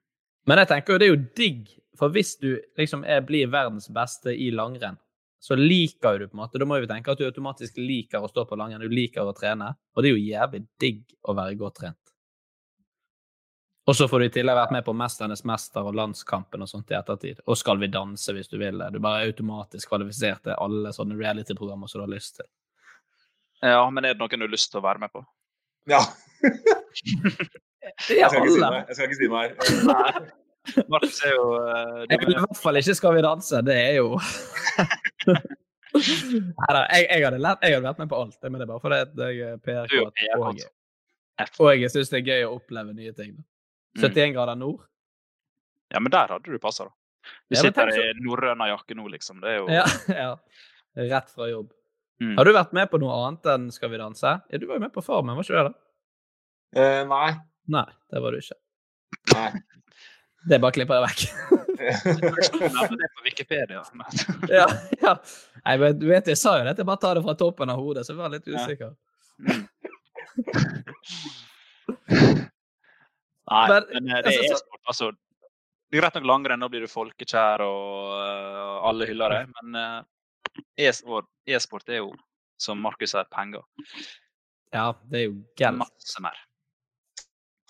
Men jeg tenker jo det er jo digg, for hvis du liksom er, blir verdens beste i langrenn, så liker du på en måte Da må vi tenke at du automatisk liker å stå på langrenn, du liker å trene, og det er jo jævlig digg å være godt trent. Og så får du i tillegg vært med på 'Mesternes mester' og landskampen og sånt i ettertid. Og 'Skal vi danse' hvis du vil det. Du bare er automatisk kvalifisert til alle sånne reality-programmer som du har lyst til. Ja, men er det noen du har lyst til å være med på? Ja. *laughs* Det Jeg er skal ikke si alle. Jeg skal ikke si meg. her. Markus er jo uh, Jeg vil i hvert fall ikke 'Skal vi danse'. Det er jo *laughs* Neida, jeg, jeg, hadde lært, jeg hadde vært med på alt, men det er bare fordi jeg er. PR-kåt. Og, og jeg syns det er gøy å oppleve nye ting. da. Mm. 71 grader nord. Ja, men der hadde du passa, da. Du Ja, sitter i norrøna jakke nå, liksom. Det er jo Ja, *laughs* ja. Rett fra jobb. Mm. Har du vært med på noe annet enn 'Skal vi danse'? Ja, Du var jo med på Farmen, var ikke du det? da? Eh, nei. Nei, det var du ikke. Nei. Det bare klipper jeg vekk. Det på Wikipedia. *laughs* ja, ja. Nei, men du vet, jeg sa jo det, jeg bare tar det fra toppen av hodet, så jeg var litt Ja. usikker. *laughs* Nei, Men, men, eh, det altså, er e-sport. Altså, det er greit nok langrenn, da blir du folkekjær og uh, alle hyller det. Men uh, e-sport, er jo, som Markus sier, penger. Ja, det er jo galt. Masse mer.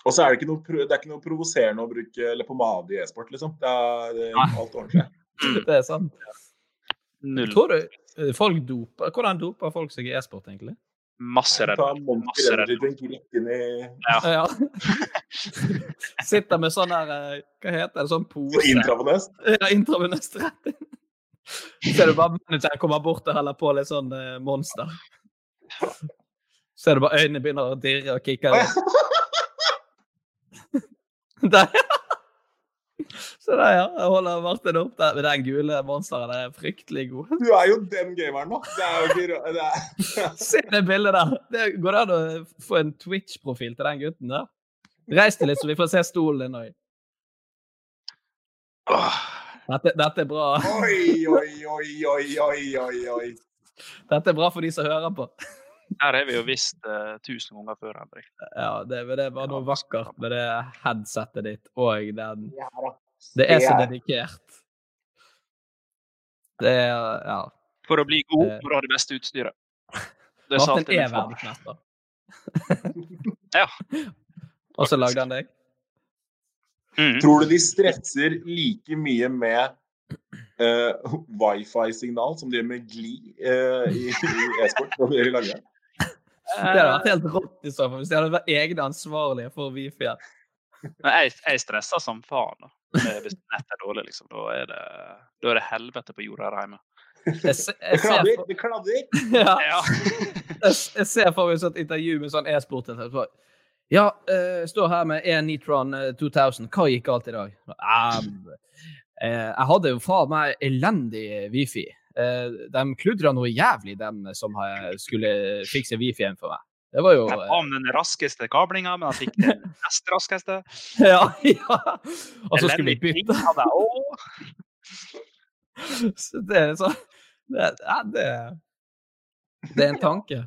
Og så er det ikke noe, det er ikke noe provoserende å bruke leppepomade i e-sport, liksom. Det er, det er alt ordentlig. *laughs* Det er sant. Null. Tror du eh, folk doper Hvordan doper folk seg i e-sport, egentlig? Masse i Ja. *laughs* Ja. *laughs* Sitter med sånn der eh, Hva heter det? Sånn pose. intravenøst. Ja, intravenøst rett inn. Ser du bare manageren kommer bort og heller på litt sånn monster. monster. Ser du bare øynene begynner å dirre og kikke. *laughs* Der, ja. Så der, ja. Jeg holder Martin opp der. Men den gule monsteren er fryktelig god. Du er jo den gameren nå. Det er jo ikke det er, *laughs* Se det bildet der. Det går det an å få en Twitch-profil til den gutten der? Reis deg litt, så vi får se stolen din òg. Dette, dette er bra. Oi, oi, oi, oi, oi, oi. Dette er bra for de som hører på. Her har vi jo visst uh, tusen ganger før, Henrik. Ja, det, det var noe vakkert med det headsetet ditt og den Det er så er- dedikert. Det er Ja. For å bli god for må du ha det beste utstyret. *laughs* Det sa Martin alltid min er far. *laughs* Ja. Og så lagde han deg? Mm. Tror du de stresser like mye med Uh, wifi-signal som de gjør med Gli uh, i, i e-sport? Det hadde vært helt rått i så fall, hvis de hadde vært egne ansvarlige for wifi-en. Men jeg, jeg stresser som faen. Eh, hvis nettet er dårlig. liksom. Da er det, da er det helvete på jorda her hjemme. Jeg, se- Det jeg kladder! for, Det kladder! *laughs* ja, Ja. jeg, jeg ser for meg et intervju med sånn e-sport. Ja, eh, jeg står her med en Nitron eh, 2000. Hva gikk galt i dag? Um, eh, jeg hadde jo faen meg elendig wifi. Eh, de kludra noe jævlig, dem som har- skulle fikse wifien for meg. Det var jo Jeg ba om den raskeste kablinga, men jeg fikk den nest raskeste. *laughs* Ja, ja. Og så skulle vi bytte. *laughs* Så det er så det, ja, det, det er en tanke.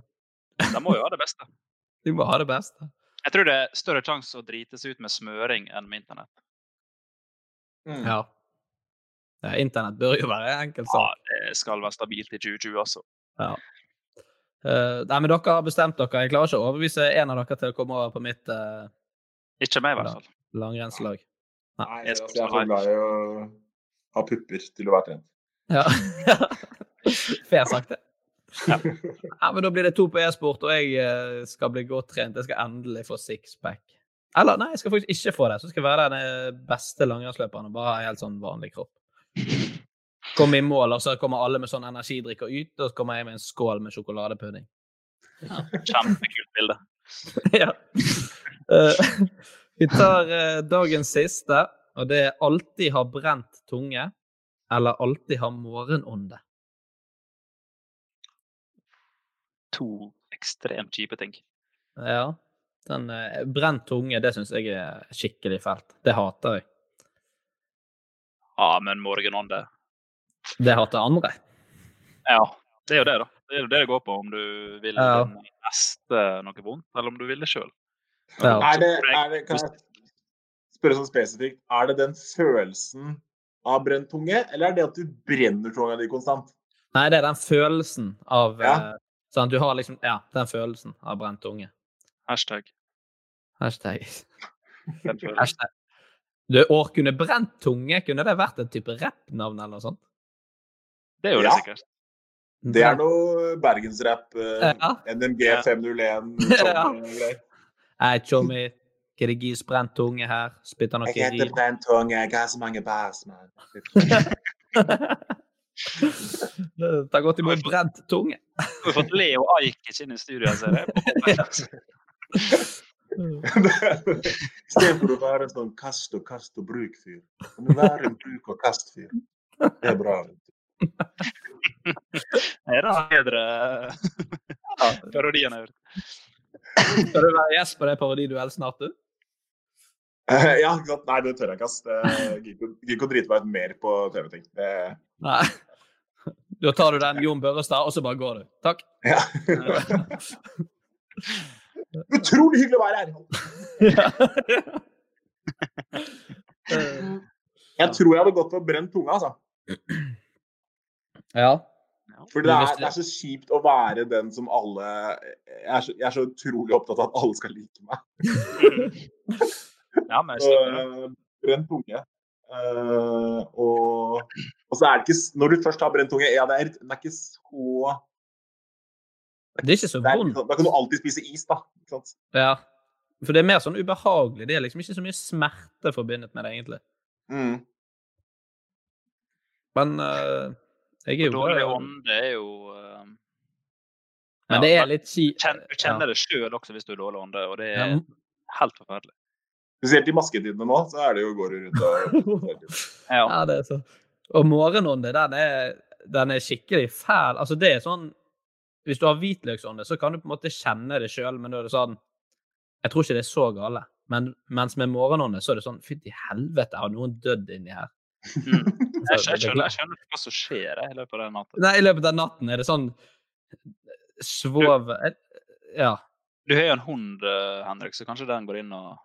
De må jo ha det beste. *laughs* De må ha det beste. Jeg tror det er større sjanse å drite seg ut med smøring enn med internett. Mm. Ja. Ja internett bør jo være enkelt Ja, det skal være stabilt i 2020, altså. Ja. Eh, nei, men dere har bestemt dere. Jeg klarer ikke å overbevise en av dere til å komme over på mitt uh, Ikke meg, i hvert fall. langrennslag. Nei, Jeg altså, skal jeg er for glad i å ha pupper til å være trent. Ja. *laughs* Fair sagt, det. Ja. men Da blir det to på e-sport, og jeg eh, skal bli godt trent. Jeg skal endelig få sixpack. Eller nei, jeg skal faktisk ikke få det. Så skal jeg være den beste langrennsløperen og bare ha en helt sånn vanlig kropp. Komme i mål, og så kommer alle med sånn energidrikker ut, og så kommer jeg med en skål med sjokoladepudding. Kjempekult bilde. *laughs* ja. Uh, vi tar uh, dagens siste, og det er alltid ha brent tunge, eller alltid ha morgenånde. To ekstremt kjipe ting. Ja. Den uh, brent tunge, det syns jeg er skikkelig fælt. Det hater jeg. Ja, men morgenånde Det har til andre. Ja, det er jo det, da. Det er jo det det går på, om du vil Ja. neste noe vondt, eller om du vil det sjøl. Ja. Er det, er det, kan jeg spørre sånn spesifikt, er det den følelsen av brent tunge, eller er det at du brenner tunga di konstant? Nei, det er den følelsen av Ja. eh, Sånn, du har liksom Ja, den følelsen av brent tunge. Hashtag. Hashtag. Hashtag. Du, År kunne brent tunge, kunne det vært et type rappnavn eller noe sånt? Det gjør jo det Ja. sikkert. Det er noe bergensrapp. eh, Ja. NMG Ja. 501. *laughs* Ja. sånne greier. Hei, Tjommi. Kirgis brent tunge her. Spytter noe Jeg heter. Brent Tunge, jeg har så mange bæsj, mann. *laughs* Ta godt imot brent tunge. Du har fått Leo Ajkic inn i studioet, ser jeg. *laughs* *laughs* Istedenfor å være en sånn kast og kast og bruk-fyr, kan du være en bruk og kast-fyr. Det er bra. du. Det er den bedre parodien jeg har hørt. Skal du være gjest på det parodiduell snart, du? Eh, Ja? Nei, det tør jeg ikke. ass. Gidder ikke- gidder ikke å drite meg ut mer på TV-ting. Det- Nei. Da tar du den Jon Børrestad, og så bare går du. Takk. Ja. *laughs* Utrolig hyggelig å være her! *laughs* Jeg tror jeg hadde gått og brent tunga, altså. Ja. For det er, det er så kjipt å være den som alle jeg er, så, jeg er så utrolig opptatt av at alle skal like meg. Ja, men jeg eh, brent tunge. Uh, og, og så er det ikke Når du først har brent tunge, ja, det er, det er ikke så Det er ikke så vondt. Da kan du alltid spise is, da. Ikke sant? Ja. For det er mer sånn ubehagelig. Det er liksom ikke så mye smerte forbundet med det, egentlig. Mm. Men uh, jeg er jo Dårlig ånde er jo uh, Men det er litt kjipt. Du kjenner det sjøl også hvis du er dårlig ånde, og det er Ja. helt forferdelig. Spesielt i masketidene nå, så er det jo går rundt og *laughs* Ja. Ja, det er så. Og morgenånde, den er, den er skikkelig fæl. Altså, det er sånn Hvis du har hvitløksånde, så kan du på en måte kjenne det sjøl, men da er det sånn Jeg tror ikke det er så gale. Men mens med morgenånde, så er det sånn Fytti helvete, har noen dødd inni her? Mm. *laughs* Jeg, skjønner, jeg skjønner hva som skjer i løpet av den natten. Nei, i løpet av natten er det sånn svov Ja. Du har jo en hund, eh, Henrik, så kanskje den går inn og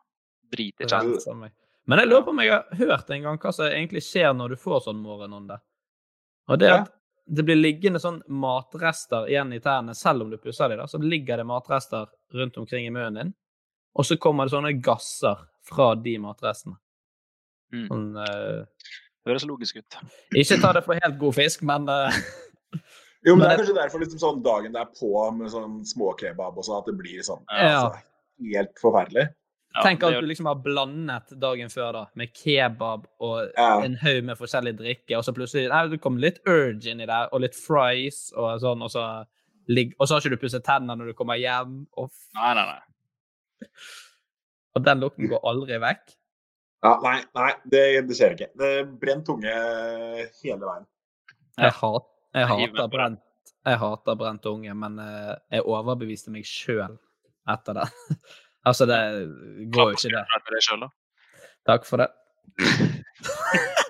driter i kjeften. Men jeg lurer på om jeg har hørt en gang hva som egentlig skjer når du får sånn morgenånde. Og det er at det blir liggende sånn matrester igjen i tærne, selv om du pusser dem, så ligger det matrester rundt omkring i munnen din. Og så kommer det sånne gasser fra de matrestene. Mm. Sånn, uh, Høres logisk ut. ikke ta det for helt god fisk, men uh, Jo, men det er kanskje derfor liksom sånn dagen det er på med sånn småkebab og sånn, at det blir sånn Ja. altså, helt forferdelig. Tenk at du liksom har blandet dagen før da, med kebab og Ja. en haug med forskjellig drikke, og så plutselig nei, det kommer litt urge inni der, og litt fries og sånn, og så, ligg, og så har ikke du pusset tennene når du kommer hjem, og, Nei, nei, nei. og den lukten går aldri vekk. Ja, nei, nei det, det skjer ikke. Det er brent tunge hele veien. Jeg, hat, jeg, Jeg hater brent, jeg hater brent unge, men eh, jeg overbeviste meg sjøl etter det. *laughs* altså, det går jo ikke det. Selv, da. Takk for det. *laughs*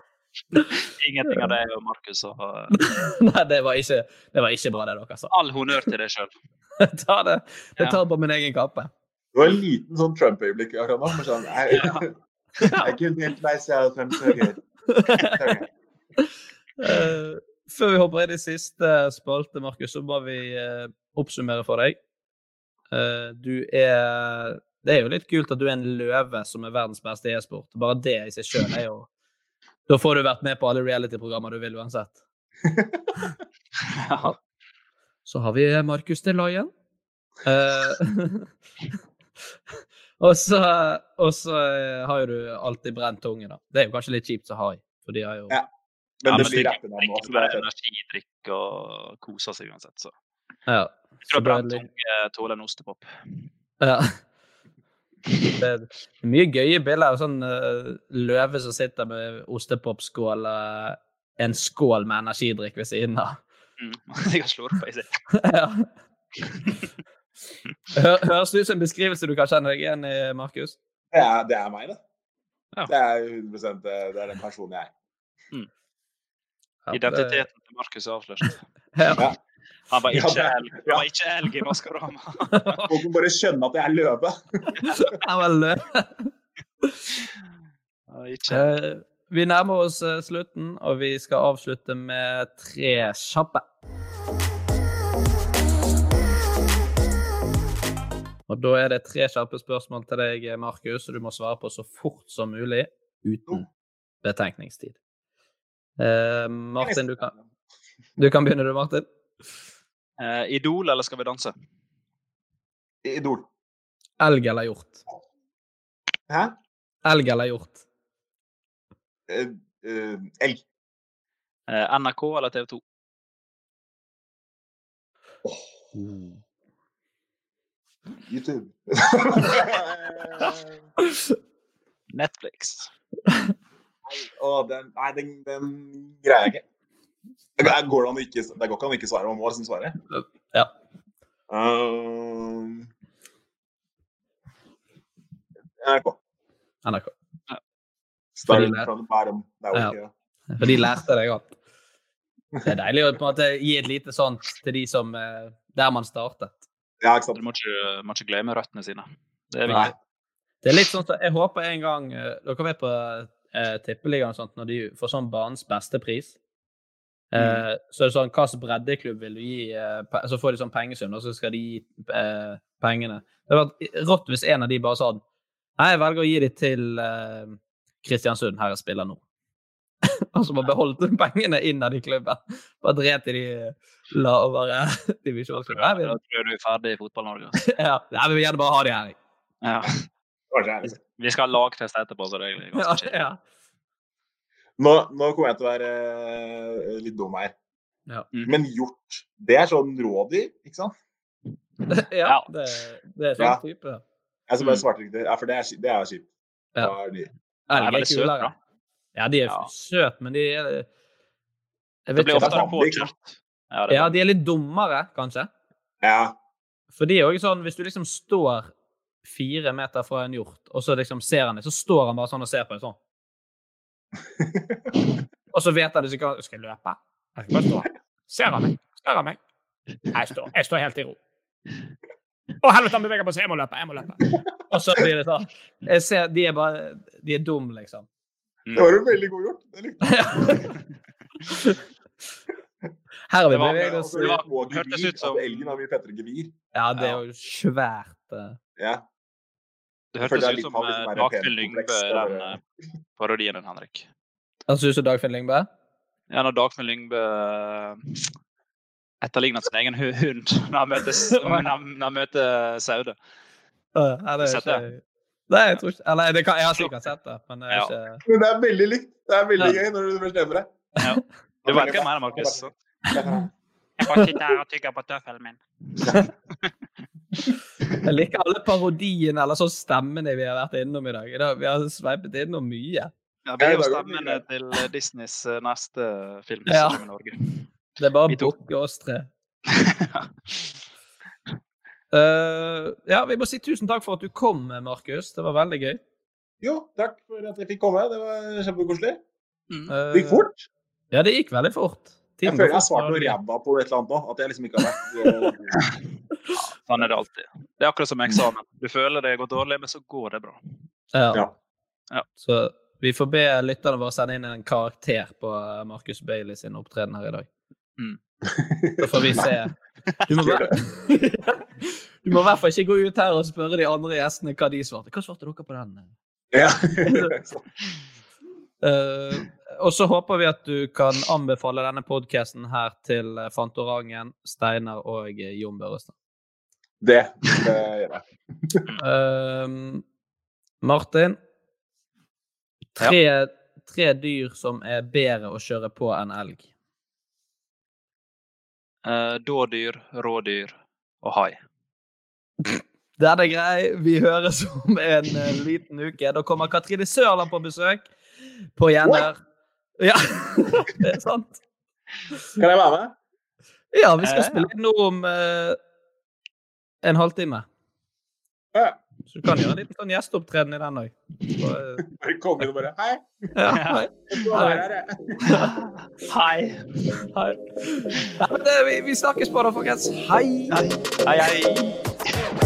Ingenting av det og Markus og eh, *laughs* Nei, det var ikke, det var ikke bra, det dere sa. All honnør til deg sjøl. *laughs* Ta det. Det tar på min egen kappe. Det var en liten sånn Trump-øyeblikk akkurat nå. Sånn, jeg, jeg kunne helt myself, I'm so good. Sorry. Eh, før vi hopper inn i siste spalte, Markus, så må vi eh, oppsummere for deg. Eh, du er Det er jo litt kult at du er en løve som er verdens beste e-sport. Bare det i seg sjøl er jo Da får du vært med på alle reality-programmer du vil uansett. *laughs* Ja. Så har vi Markus de Lion. Eh, *laughs* og så, og så eh, har jo du alltid brent tunge, da. Det er jo kanskje litt kjipt å ha i, for de har jo Ja. Ja, Men det men blir det er bare fett. energidrikk og koser seg uansett, så. Ja. Jeg tror tunge tåler en ostepop. Ja. *laughs* Det er mye gøye bilder av sånn uh, løve som sitter med ostepopskål og en skål med energidrikk ved siden av. Mm. *laughs* Jeg har slurpa i seg. ja. Høres det ut som en beskrivelse du kan kjenne deg igjen i, Markus? Det er, det er meg, det. Ja. Det er 100 det, det er den personen jeg er. Mm. Identiteten til Markus er avslørt. *laughs* Ja. Han var ikke ja, elg, han var ikke elg i Maskorama. *laughs* Folk må bare skjønne at jeg er løve. *laughs* Han var løve. *laughs* Ikke Eh, Vi nærmer oss eh, slutten, og vi skal avslutte med tre kjappe. Og da er det tre kjappe spørsmål til deg, Markus, og du må svare på så fort som mulig uten betenkningstid. Eh, Martin, du kan, du kan begynne, du, Martin. *laughs* Eh, Idol eller Skal vi danse? Idol. Elg eller hjort? Hæ? Elg eller hjort? Eh, eh, elg. Eh, NRK eller TV 2? YouTube. *laughs* Netflix. Å, den, nei, den, den greier jeg ikke. Det går, an ikke, det går ikke an å ikke svare. Man må liksom svare. Ja. Um, NRK. NRK. Start from the bottom. Det er jo Ja. For de lærte deg godt. Det er deilig å på en måte gi et lite sånt til de som eh, Der man startet. Ja, ikke sant. Du må ikke, må ikke glemme røttene sine. Det er viktig. Det er litt sånn så Jeg håper en gang eh, Dere vet på eh, Tippeligaen og sånt, når de får sånn banens beste pris. Eh, Så er det sånn Hvilken breddeklubb vil du gi? Eh, så får de sånn pengesum, og så skal de gi eh, pengene. Det hadde vært rått hvis en av de bare sa Nei, jeg velger å gi de til Kristiansund, her jeg spiller nå. *laughs* og så bare beholdt de pengene innad i klubben. Bare dret i de lavere *laughs* divisjonsklubber. Nei, Da tror jeg du er ferdig i Fotball-Norge. *laughs* Ja, Nei, vi vil gjerne bare ha de her. Ja. Vi skal ha lagtest etterpå, så det er egentlig Ja, ganske chill. ja. Nå, nå kommer jeg til å være eh, litt dum her. Ja. Mhm. Men hjort, det er sånn rådyr, ikke sant? *laughs* ja, det, det er sånn Ja. type. Jeg skal bare svarte riktig. Ja, for det er, det er kjipt. Ja. Hva er er er kulere. Ja, de er Ja. søte, men de er jeg Det blir ofte oftere påkjørt. Ja, Ja, de er litt dummere, kanskje. Ja. For de er jo sånn, hvis du liksom står fire meter fra en hjort, og så liksom ser han det, så står han bare sånn og ser på deg sånn. *laughs* Og så vet han ikke hva Skal jeg løpe? Jeg skal bare stå. Ser han meg? Ser han meg? Jeg står, jeg står helt i ro. Å, helvete, han beveger på seg. Jeg må løpe. Jeg må løpe. Og så blir det sånn. Jeg ser, de er bare De er dum, liksom. Det var jo veldig god gjort. Det likte jeg. *laughs* Her har vi Det var- beveget oss Det, var, det var- det hørtes ut som- elgen har mye fettere gevir. Ja, det er jo svært. eh. Ja. Det hørtes det ut som eh, Dagfinn Lyngbø i det den er- eh, parodien din, Henrik. Han synes du som Dagfinn Lyngbø? Ja, når Dagfinn Lyngbø eh, etterligner sin egen hund *laughs* *laughs* når han møter, når han- møter Saude. Ja, det er Sett ikke... Nei, jeg tror ikke Eller det kan, jeg har sikkert sett det, men det er Ja. ikke Men det er veldig likt. Det er veldig Ja. gøy når du bestemmer deg. Ja. Du verker meg da, Markus? Jeg bare sitter her og tygger på tøffelen min. *laughs* Jeg liker alle parodiene eller sånn stemmene vi har vært innom i dag. Vi har sveipet innom mye. Ja, vi er jo stemmene til eh, Disneys eh, neste film Ja. i Norge. *laughs* Det er bare bukke oss tre. uh, *laughs* ja, vi må si tusen takk for at du kom, Markus. Det var veldig gøy. Jo, takk for at jeg fikk komme. Det var kjempekoselig. Mm. Det gikk fort. Ja, det gikk veldig fort. Jeg føler jeg har svart noe ræva på et eller annet nå. At jeg liksom ikke har vært *laughs* Sånn er det alltid. Det er akkurat som eksamen. Du føler det går dårlig, men så går det bra. Ja. Ja. Så vi får be lytterne våre sende inn en karakter på eh, Marcus Bailey sin opptreden her i dag. Mm. Så får vi *laughs* se. Du må, bare... *laughs* du må i hvert fall ikke gå ut her og spørre de andre gjestene hva de svarte. Hva svarte dere på den? Ja. uh, *laughs* og så håper vi at du kan anbefale denne podkasten her til eh, Fantorangen, Steinar og Jon Børrestad. Det, det gjør jeg. Uh, *laughs* Martin? Tre, tre dyr som er bedre å kjøre på enn elg. Uh, dådyr, rådyr og hai. *laughs* Den er grei. Vi høres om en eh, liten uke. Da kommer Katrine Sørland på besøk på Gjenner. Ja, *laughs* det er sant. Kan jeg være med? Ja, vi skal Eh, spille inn noe om eh, en halvtime. Ja. Så du kan gjøre en liten sånn gjesteopptreden i den òg. Bare komme inn og bare Hei. Ja, hei. Hei. Hei. hei. Ja, det, vi, vi snakkes på da, folkens. Hei. Hei, hei.